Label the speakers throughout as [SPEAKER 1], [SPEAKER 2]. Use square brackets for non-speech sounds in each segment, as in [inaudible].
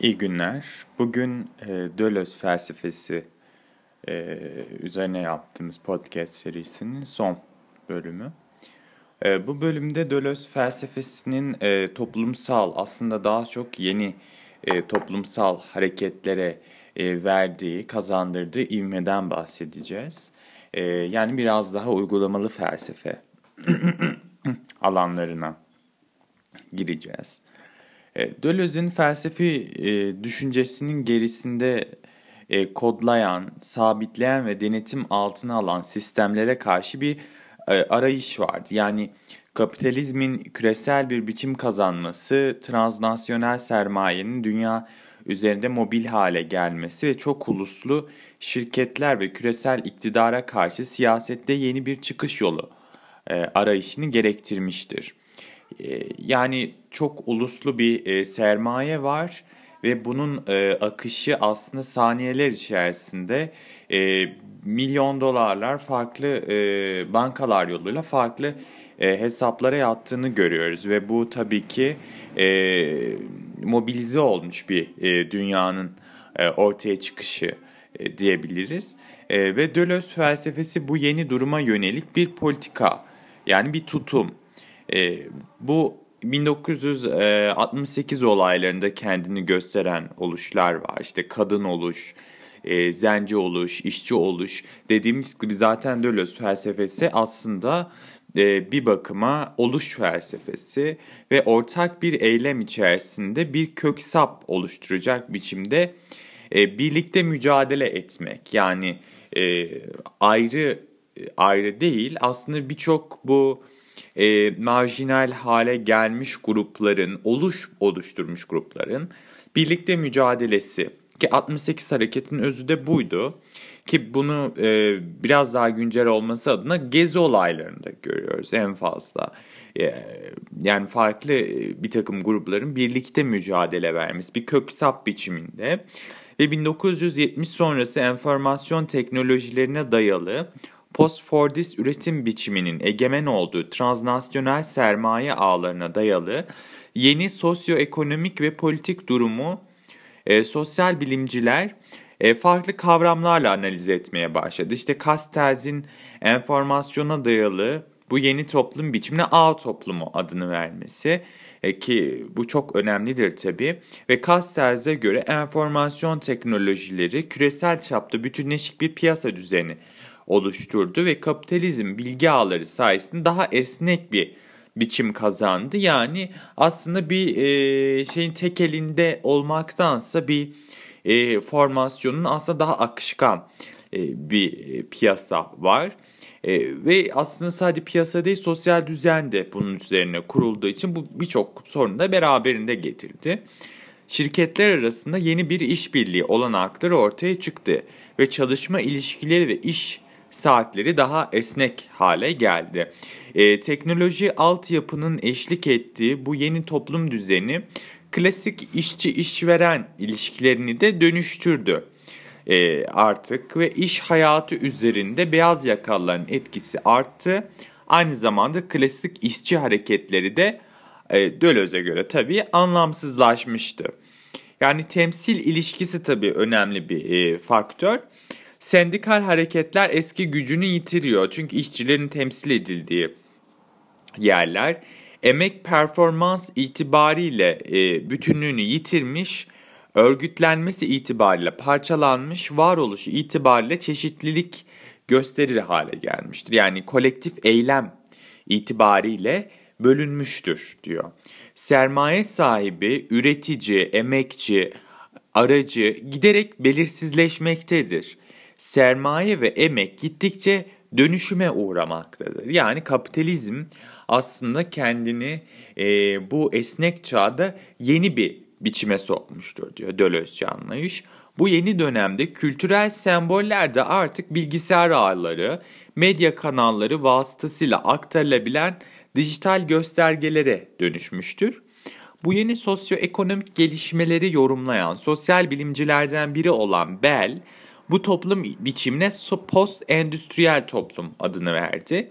[SPEAKER 1] İyi günler. Bugün e, Deleuze felsefesi e, üzerine yaptığımız podcast serisinin son bölümü. E, bu bölümde Deleuze felsefesinin e, toplumsal, aslında daha çok yeni e, toplumsal hareketlere e, verdiği, kazandırdığı ivmeden bahsedeceğiz. E, yani biraz daha uygulamalı felsefe [clears throat] alanlarına gireceğiz. E, Deleuze'ün felsefi e, düşüncesinin gerisinde e, kodlayan, sabitleyen ve denetim altına alan sistemlere karşı bir e, arayış vardı. Yani kapitalizmin küresel bir biçim kazanması, transnasyonel sermayenin dünya üzerinde mobil hale gelmesi ve çok uluslu şirketler ve küresel iktidara karşı siyasette yeni bir çıkış yolu e, arayışını gerektirmiştir. E, yani çok uluslu bir e, sermaye var ve bunun e, akışı aslında saniyeler içerisinde e, milyon dolarlar farklı e, bankalar yoluyla farklı e, hesaplara yattığını görüyoruz ve bu tabii ki e, mobilize olmuş bir e, dünyanın e, ortaya çıkışı e, diyebiliriz. E, ve Deleuze felsefesi bu yeni duruma yönelik bir politika yani bir tutum. E, bu 1968 olaylarında kendini gösteren oluşlar var. İşte kadın oluş, e, zenci oluş, işçi oluş dediğimiz gibi zaten Deleuze felsefesi aslında e, bir bakıma oluş felsefesi ve ortak bir eylem içerisinde bir köksap oluşturacak biçimde e, birlikte mücadele etmek. Yani e, ayrı ayrı değil aslında birçok bu e, marjinal hale gelmiş grupların, oluş oluşturmuş grupların birlikte mücadelesi ki 68 hareketin özü de buydu. Ki bunu e, biraz daha güncel olması adına gezi olaylarında görüyoruz en fazla. E, yani farklı bir takım grupların birlikte mücadele vermesi bir köksap biçiminde ve 1970 sonrası enformasyon teknolojilerine dayalı postfordist üretim biçiminin egemen olduğu transnasyonel sermaye ağlarına dayalı yeni sosyoekonomik ve politik durumu e, sosyal bilimciler e, farklı kavramlarla analiz etmeye başladı. İşte Castells'in enformasyona dayalı bu yeni toplum biçimine ağ toplumu adını vermesi e, ki bu çok önemlidir tabii ve Castells'e göre enformasyon teknolojileri küresel çapta bütünleşik bir piyasa düzeni oluşturdu ve kapitalizm bilgi ağları sayesinde daha esnek bir biçim kazandı. Yani aslında bir e, şeyin tek elinde olmaktansa bir e, formasyonun aslında daha akışkan e, bir piyasa var. E, ve aslında sadece piyasa değil sosyal düzen de bunun üzerine kurulduğu için bu birçok sorunu da beraberinde getirdi. Şirketler arasında yeni bir işbirliği olanakları ortaya çıktı ve çalışma ilişkileri ve iş saatleri daha esnek hale geldi. E, teknoloji altyapının eşlik ettiği bu yeni toplum düzeni klasik işçi işveren ilişkilerini de dönüştürdü e, artık ve iş hayatı üzerinde beyaz yakalıların etkisi arttı. Aynı zamanda klasik işçi hareketleri de e, Döloz'e göre tabii anlamsızlaşmıştı. Yani temsil ilişkisi tabii önemli bir e, faktör. Sendikal hareketler eski gücünü yitiriyor çünkü işçilerin temsil edildiği yerler emek performans itibariyle e, bütünlüğünü yitirmiş, örgütlenmesi itibariyle parçalanmış, varoluşu itibariyle çeşitlilik gösterir hale gelmiştir. Yani kolektif eylem itibariyle bölünmüştür diyor. Sermaye sahibi, üretici, emekçi, aracı giderek belirsizleşmektedir sermaye ve emek gittikçe dönüşüme uğramaktadır. Yani kapitalizm aslında kendini e, bu esnek çağda yeni bir biçime sokmuştur diyor Deleuze anlayış. Bu yeni dönemde kültürel semboller de artık bilgisayar ağları, medya kanalları vasıtasıyla aktarılabilen dijital göstergelere dönüşmüştür. Bu yeni sosyoekonomik gelişmeleri yorumlayan sosyal bilimcilerden biri olan Bell, bu toplum biçimine post-endüstriyel toplum adını verdi.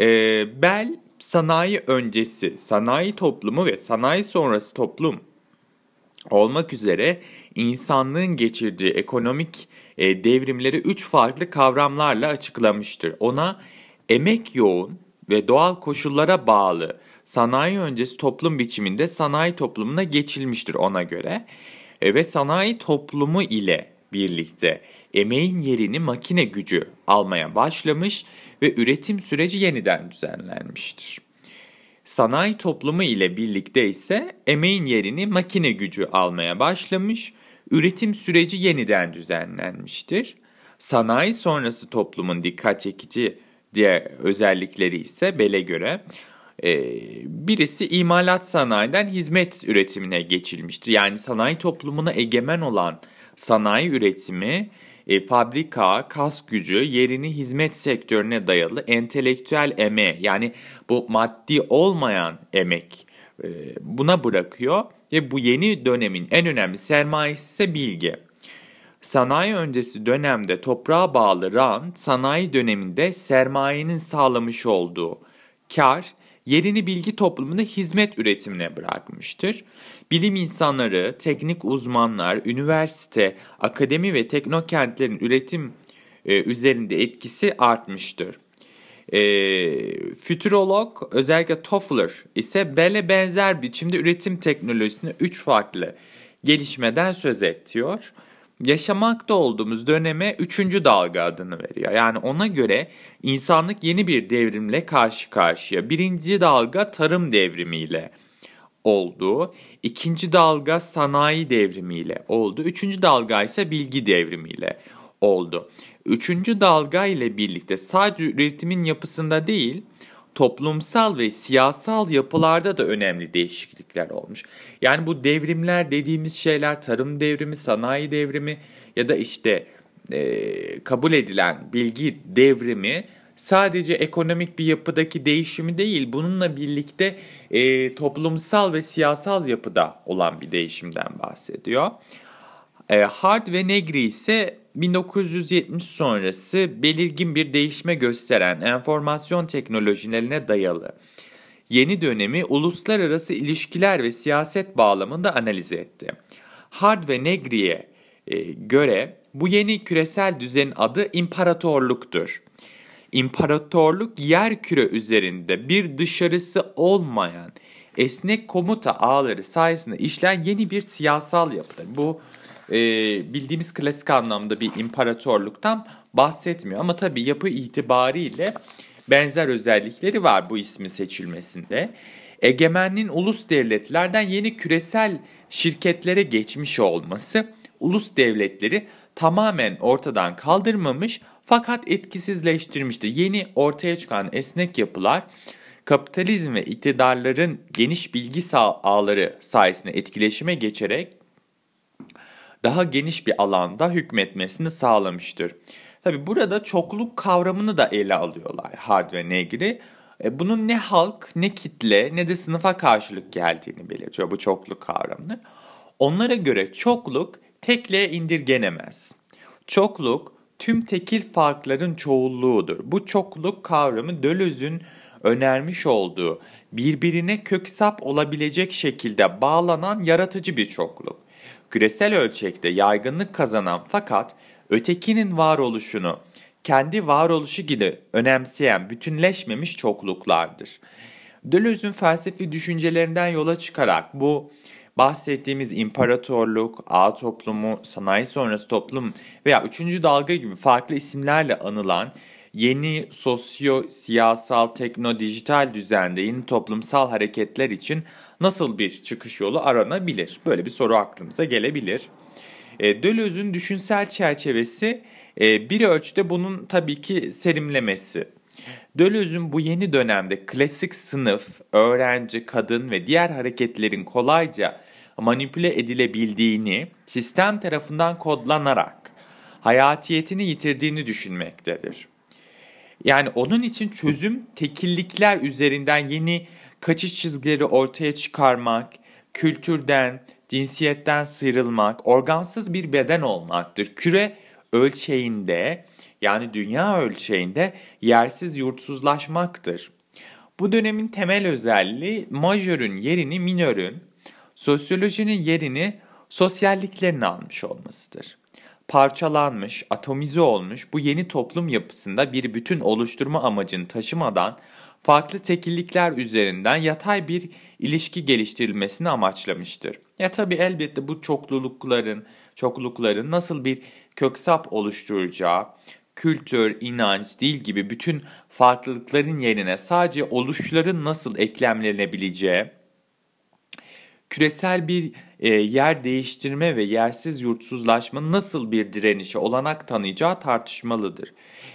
[SPEAKER 1] E, Bell sanayi öncesi, sanayi toplumu ve sanayi sonrası toplum olmak üzere insanlığın geçirdiği ekonomik e, devrimleri üç farklı kavramlarla açıklamıştır. Ona emek yoğun ve doğal koşullara bağlı sanayi öncesi toplum biçiminde sanayi toplumuna geçilmiştir ona göre. E, ve sanayi toplumu ile birlikte emeğin yerini makine gücü almaya başlamış ve üretim süreci yeniden düzenlenmiştir. Sanayi toplumu ile birlikte ise emeğin yerini makine gücü almaya başlamış, üretim süreci yeniden düzenlenmiştir. Sanayi sonrası toplumun dikkat çekici diğer özellikleri ise Bell'e göre e, birisi imalat sanayiden hizmet üretimine geçilmiştir. Yani sanayi toplumuna egemen olan sanayi üretimi e, fabrika, kas gücü yerini hizmet sektörüne dayalı entelektüel emeğe yani bu maddi olmayan emek e, buna bırakıyor ve bu yeni dönemin en önemli sermayesi ise bilgi. Sanayi öncesi dönemde toprağa bağlı rant, sanayi döneminde sermayenin sağlamış olduğu kar yerini bilgi toplumunda hizmet üretimine bırakmıştır. Bilim insanları, teknik uzmanlar, üniversite, akademi ve teknokentlerin üretim e, üzerinde etkisi artmıştır. E, fütürolog özellikle Toffler ise Bell'e benzer biçimde üretim teknolojisine 3 farklı gelişmeden söz ediyor yaşamakta olduğumuz döneme üçüncü dalga adını veriyor. Yani ona göre insanlık yeni bir devrimle karşı karşıya. Birinci dalga tarım devrimiyle oldu. İkinci dalga sanayi devrimiyle oldu. Üçüncü dalga ise bilgi devrimiyle oldu. Üçüncü dalga ile birlikte sadece üretimin yapısında değil, toplumsal ve siyasal yapılarda da önemli değişiklikler olmuş. Yani bu devrimler dediğimiz şeyler tarım devrimi, sanayi devrimi ya da işte e, kabul edilen bilgi devrimi sadece ekonomik bir yapıdaki değişimi değil, bununla birlikte e, toplumsal ve siyasal yapıda olan bir değişimden bahsediyor. E, Hard ve Negri ise 1970 sonrası belirgin bir değişme gösteren enformasyon teknolojilerine dayalı yeni dönemi uluslararası ilişkiler ve siyaset bağlamında analiz etti. Hard ve Negri'ye e, göre bu yeni küresel düzenin adı imparatorluktur. İmparatorluk yer küre üzerinde bir dışarısı olmayan esnek komuta ağları sayesinde işleyen yeni bir siyasal yapıdır. Bu e, bildiğimiz klasik anlamda bir imparatorluktan bahsetmiyor. Ama tabii yapı itibariyle benzer özellikleri var bu ismi seçilmesinde. Egemenliğin ulus devletlerden yeni küresel şirketlere geçmiş olması ulus devletleri tamamen ortadan kaldırmamış fakat etkisizleştirmiştir. Yeni ortaya çıkan esnek yapılar kapitalizm ve iktidarların geniş bilgi ağları sayesinde etkileşime geçerek daha geniş bir alanda hükmetmesini sağlamıştır. Tabi burada çokluk kavramını da ele alıyorlar Hard ve Negri. E, bunun ne halk, ne kitle, ne de sınıfa karşılık geldiğini belirtiyor bu çokluk kavramını. Onlara göre çokluk tekliğe indirgenemez. Çokluk tüm tekil farkların çoğulluğudur. Bu çokluk kavramı Döloz'un önermiş olduğu birbirine köksap olabilecek şekilde bağlanan yaratıcı bir çokluk. Küresel ölçekte yaygınlık kazanan fakat ötekinin varoluşunu kendi varoluşu gibi önemseyen bütünleşmemiş çokluklardır. Deleuze'ün felsefi düşüncelerinden yola çıkarak bu bahsettiğimiz imparatorluk, ağ toplumu, sanayi sonrası toplum veya üçüncü dalga gibi farklı isimlerle anılan yeni sosyo, siyasal, tekno, dijital düzende yeni toplumsal hareketler için nasıl bir çıkış yolu aranabilir? Böyle bir soru aklımıza gelebilir. E, Deleuze'ün düşünsel çerçevesi e, bir ölçüde bunun tabii ki serimlemesi. Deleuze'ün bu yeni dönemde klasik sınıf, öğrenci, kadın ve diğer hareketlerin kolayca manipüle edilebildiğini sistem tarafından kodlanarak hayatiyetini yitirdiğini düşünmektedir. Yani onun için çözüm tekillikler üzerinden yeni kaçış çizgileri ortaya çıkarmak, kültürden, cinsiyetten sıyrılmak, organsız bir beden olmaktır. Küre ölçeğinde yani dünya ölçeğinde yersiz yurtsuzlaşmaktır. Bu dönemin temel özelliği majörün yerini minörün, sosyolojinin yerini sosyalliklerini almış olmasıdır. Parçalanmış, atomize olmuş bu yeni toplum yapısında bir bütün oluşturma amacını taşımadan farklı tekillikler üzerinden yatay bir ilişki geliştirilmesini amaçlamıştır. Ya tabi elbette bu çoklulukların, çoklulukların nasıl bir köksap oluşturacağı, kültür, inanç, dil gibi bütün farklılıkların yerine sadece oluşların nasıl eklemlenebileceği, küresel bir e, yer değiştirme ve yersiz yurtsuzlaşma nasıl bir direnişe olanak tanıyacağı tartışmalıdır.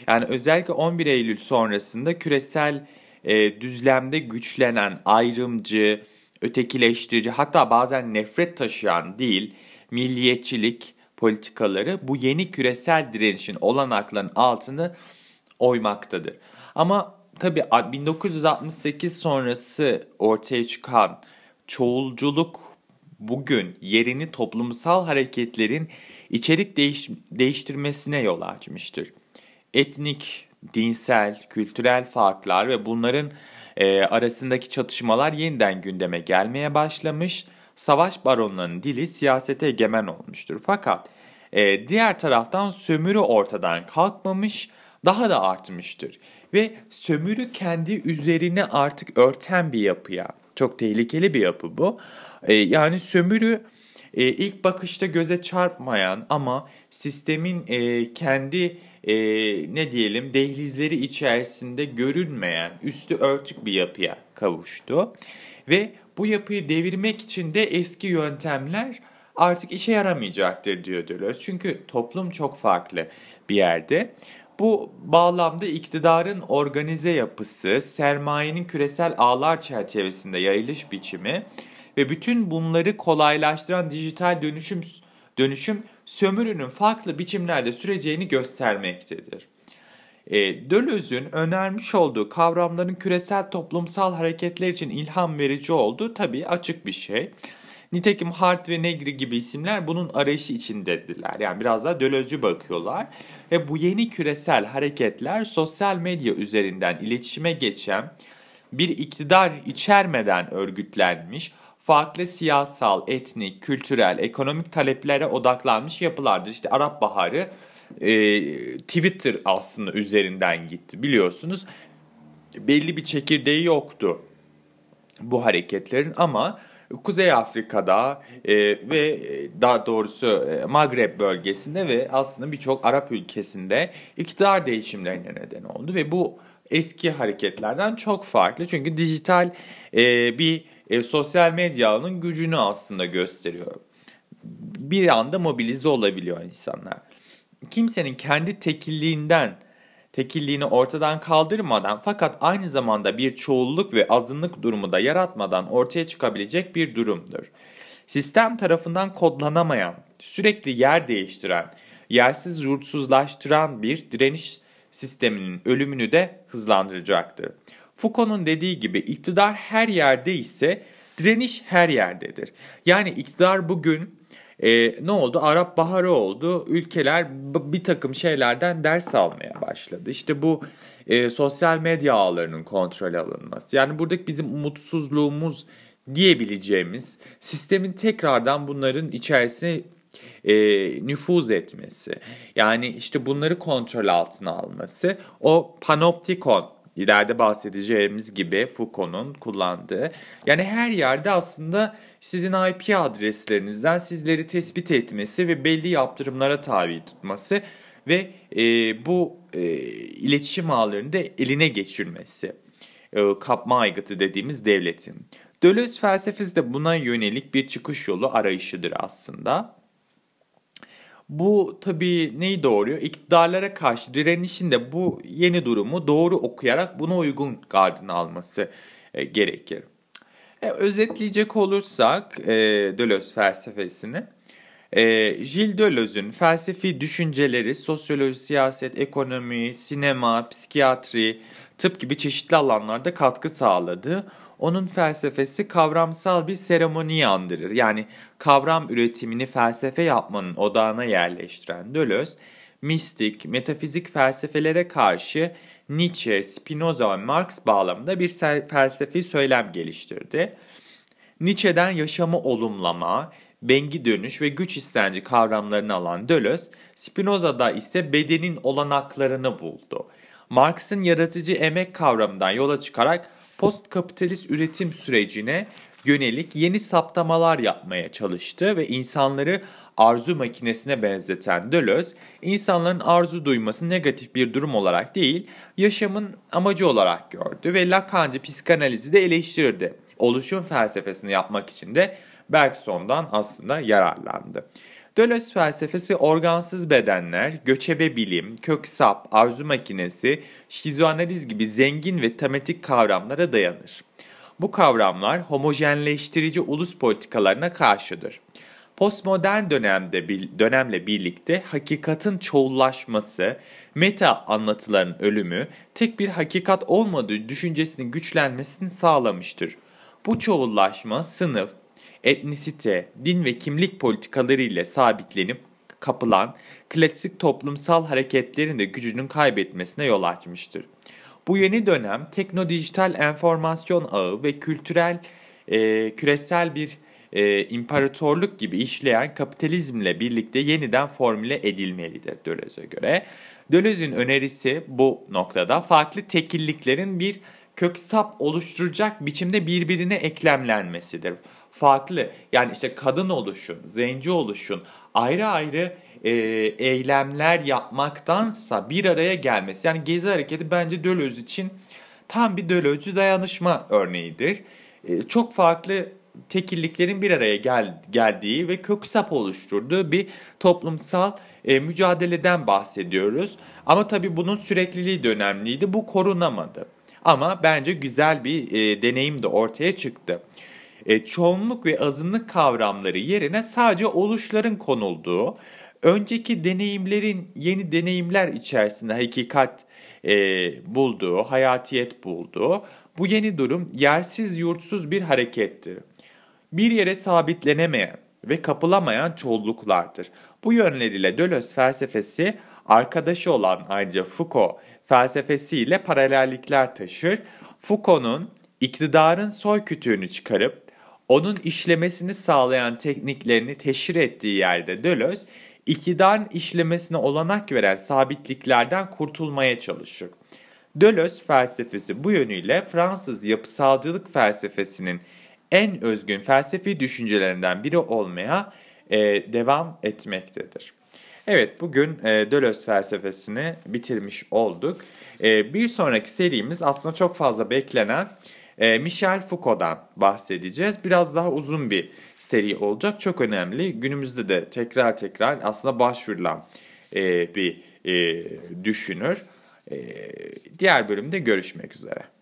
[SPEAKER 1] Yani özellikle 11 Eylül sonrasında küresel e, düzlemde güçlenen ayrımcı, ötekileştirici hatta bazen nefret taşıyan değil, milliyetçilik politikaları bu yeni küresel direnişin olanaklarının altını oymaktadır. Ama tabii 1968 sonrası ortaya çıkan çoğulculuk bugün yerini toplumsal hareketlerin içerik değiş değiştirmesine yol açmıştır. Etnik, dinsel, kültürel farklar ve bunların e, arasındaki çatışmalar yeniden gündeme gelmeye başlamış. Savaş baronlarının dili siyasete egemen olmuştur. Fakat e, diğer taraftan sömürü ortadan kalkmamış, daha da artmıştır. Ve sömürü kendi üzerine artık örten bir yapıya, çok tehlikeli bir yapı bu. E, yani sömürü e, ilk bakışta göze çarpmayan ama sistemin e, kendi e, ne diyelim dehlizleri içerisinde görünmeyen üstü örtük bir yapıya kavuştu. Ve bu yapıyı devirmek için de eski yöntemler artık işe yaramayacaktır diyor Deleuze. Çünkü toplum çok farklı bir yerde. Bu bağlamda iktidarın organize yapısı, sermayenin küresel ağlar çerçevesinde yayılış biçimi ve bütün bunları kolaylaştıran dijital dönüşüm dönüşüm sömürünün farklı biçimlerde süreceğini göstermektedir. E, Döloz'un önermiş olduğu kavramların küresel toplumsal hareketler için ilham verici olduğu tabii açık bir şey. Nitekim Hart ve Negri gibi isimler bunun arayışı içindediler. Yani biraz daha Dölozcu bakıyorlar. Ve bu yeni küresel hareketler sosyal medya üzerinden iletişime geçen bir iktidar içermeden örgütlenmiş, farklı siyasal, etnik, kültürel, ekonomik taleplere odaklanmış yapılardır. İşte Arap Baharı e, Twitter aslında üzerinden gitti biliyorsunuz. Belli bir çekirdeği yoktu bu hareketlerin ama Kuzey Afrika'da e, ve daha doğrusu e, Magreb bölgesinde ve aslında birçok Arap ülkesinde iktidar değişimlerine neden oldu ve bu eski hareketlerden çok farklı çünkü dijital e, bir e, sosyal medyanın gücünü aslında gösteriyor. Bir anda mobilize olabiliyor insanlar. Kimsenin kendi tekilliğinden tekilliğini ortadan kaldırmadan fakat aynı zamanda bir çoğulluk ve azınlık durumu da yaratmadan ortaya çıkabilecek bir durumdur. Sistem tarafından kodlanamayan, sürekli yer değiştiren, yersiz yurtsuzlaştıran bir direniş sisteminin ölümünü de hızlandıracaktır. Foucault'un dediği gibi iktidar her yerde ise direniş her yerdedir. Yani iktidar bugün e, ne oldu? Arap Baharı oldu. Ülkeler bir takım şeylerden ders almaya başladı. İşte bu e, sosyal medya ağlarının kontrol alınması. Yani buradaki bizim umutsuzluğumuz diyebileceğimiz sistemin tekrardan bunların içerisine e, nüfuz etmesi. Yani işte bunları kontrol altına alması. O panoptikon ileride bahsedeceğimiz gibi Foucault'un kullandığı. Yani her yerde aslında sizin IP adreslerinizden sizleri tespit etmesi ve belli yaptırımlara tabi tutması ve e, bu e, iletişim ağlarını da eline geçirmesi. E, kapma aygıtı dediğimiz devletin. Deleuze felsefesi de buna yönelik bir çıkış yolu arayışıdır aslında. Bu tabii neyi doğuruyor? İktidarlara karşı direnişin de bu yeni durumu doğru okuyarak buna uygun gardını alması e, gerekir. E, özetleyecek olursak e, Deleuze felsefesini, e, Gilles Deleuze'ün felsefi düşünceleri sosyoloji, siyaset, ekonomi, sinema, psikiyatri, tıp gibi çeşitli alanlarda katkı sağladı. Onun felsefesi kavramsal bir seremoniyi andırır. Yani kavram üretimini felsefe yapmanın odağına yerleştiren Deleuze, mistik, metafizik felsefelere karşı Nietzsche, Spinoza ve Marx bağlamında bir felsefi söylem geliştirdi. Nietzsche'den yaşamı olumlama, bengi dönüş ve güç istenci kavramlarını alan Deleuze, Spinoza'da ise bedenin olanaklarını buldu. Marx'ın yaratıcı emek kavramından yola çıkarak post-kapitalist üretim sürecine yönelik yeni saptamalar yapmaya çalıştı ve insanları arzu makinesine benzeten Deleuze, insanların arzu duyması negatif bir durum olarak değil, yaşamın amacı olarak gördü ve Lacan'cı psikanalizi de eleştirdi. Oluşum felsefesini yapmak için de Bergson'dan aslında yararlandı. Deleuze felsefesi organsız bedenler, göçebe bilim, köksap, arzu makinesi, şizoanaliz gibi zengin ve tematik kavramlara dayanır. Bu kavramlar homojenleştirici ulus politikalarına karşıdır. Postmodern dönemde dönemle birlikte hakikatin çoğullaşması, meta anlatıların ölümü, tek bir hakikat olmadığı düşüncesinin güçlenmesini sağlamıştır. Bu çoğullaşma sınıf, etnisite, din ve kimlik politikaları ile sabitlenip kapılan klasik toplumsal hareketlerin de gücünün kaybetmesine yol açmıştır. Bu yeni dönem teknodijital enformasyon ağı ve kültürel e, küresel bir e, imparatorluk gibi işleyen kapitalizmle birlikte yeniden formüle edilmelidir Deleuze'e göre. Deleuze'ün önerisi bu noktada farklı tekilliklerin bir köksap oluşturacak biçimde birbirine eklemlenmesidir. Farklı yani işte kadın oluşun, zenci oluşun ayrı ayrı e, eylemler yapmaktansa bir araya gelmesi. Yani Gezi Hareketi bence Deleuze için tam bir Deleuze dayanışma örneğidir. E, çok farklı tekilliklerin bir araya gel, geldiği ve köksap oluşturduğu bir toplumsal e, mücadeleden bahsediyoruz. Ama tabii bunun sürekliliği de önemliydi. Bu korunamadı. Ama bence güzel bir e, deneyim de ortaya çıktı. E, çoğunluk ve azınlık kavramları yerine sadece oluşların konulduğu, önceki deneyimlerin yeni deneyimler içerisinde hakikat e, bulduğu, hayatiyet bulduğu bu yeni durum yersiz yurtsuz bir harekettir. Bir yere sabitlenemeyen ve kapılamayan çoğunluklardır. Bu yönleriyle Deleuze felsefesi arkadaşı olan ayrıca Foucault felsefesiyle paralellikler taşır. Foucault'un iktidarın soy kütüğünü çıkarıp onun işlemesini sağlayan tekniklerini teşhir ettiği yerde Deleuze, iktidarın işlemesine olanak veren sabitliklerden kurtulmaya çalışır. Deleuze felsefesi bu yönüyle Fransız yapısalcılık felsefesinin en özgün felsefi düşüncelerinden biri olmaya e, devam etmektedir. Evet bugün e, Deleuze felsefesini bitirmiş olduk. E, bir sonraki serimiz aslında çok fazla beklenen e, Michel Foucault'dan bahsedeceğiz. Biraz daha uzun bir seri olacak. Çok önemli. Günümüzde de tekrar tekrar aslında başvurulan e, bir e, düşünür. E, diğer bölümde görüşmek üzere.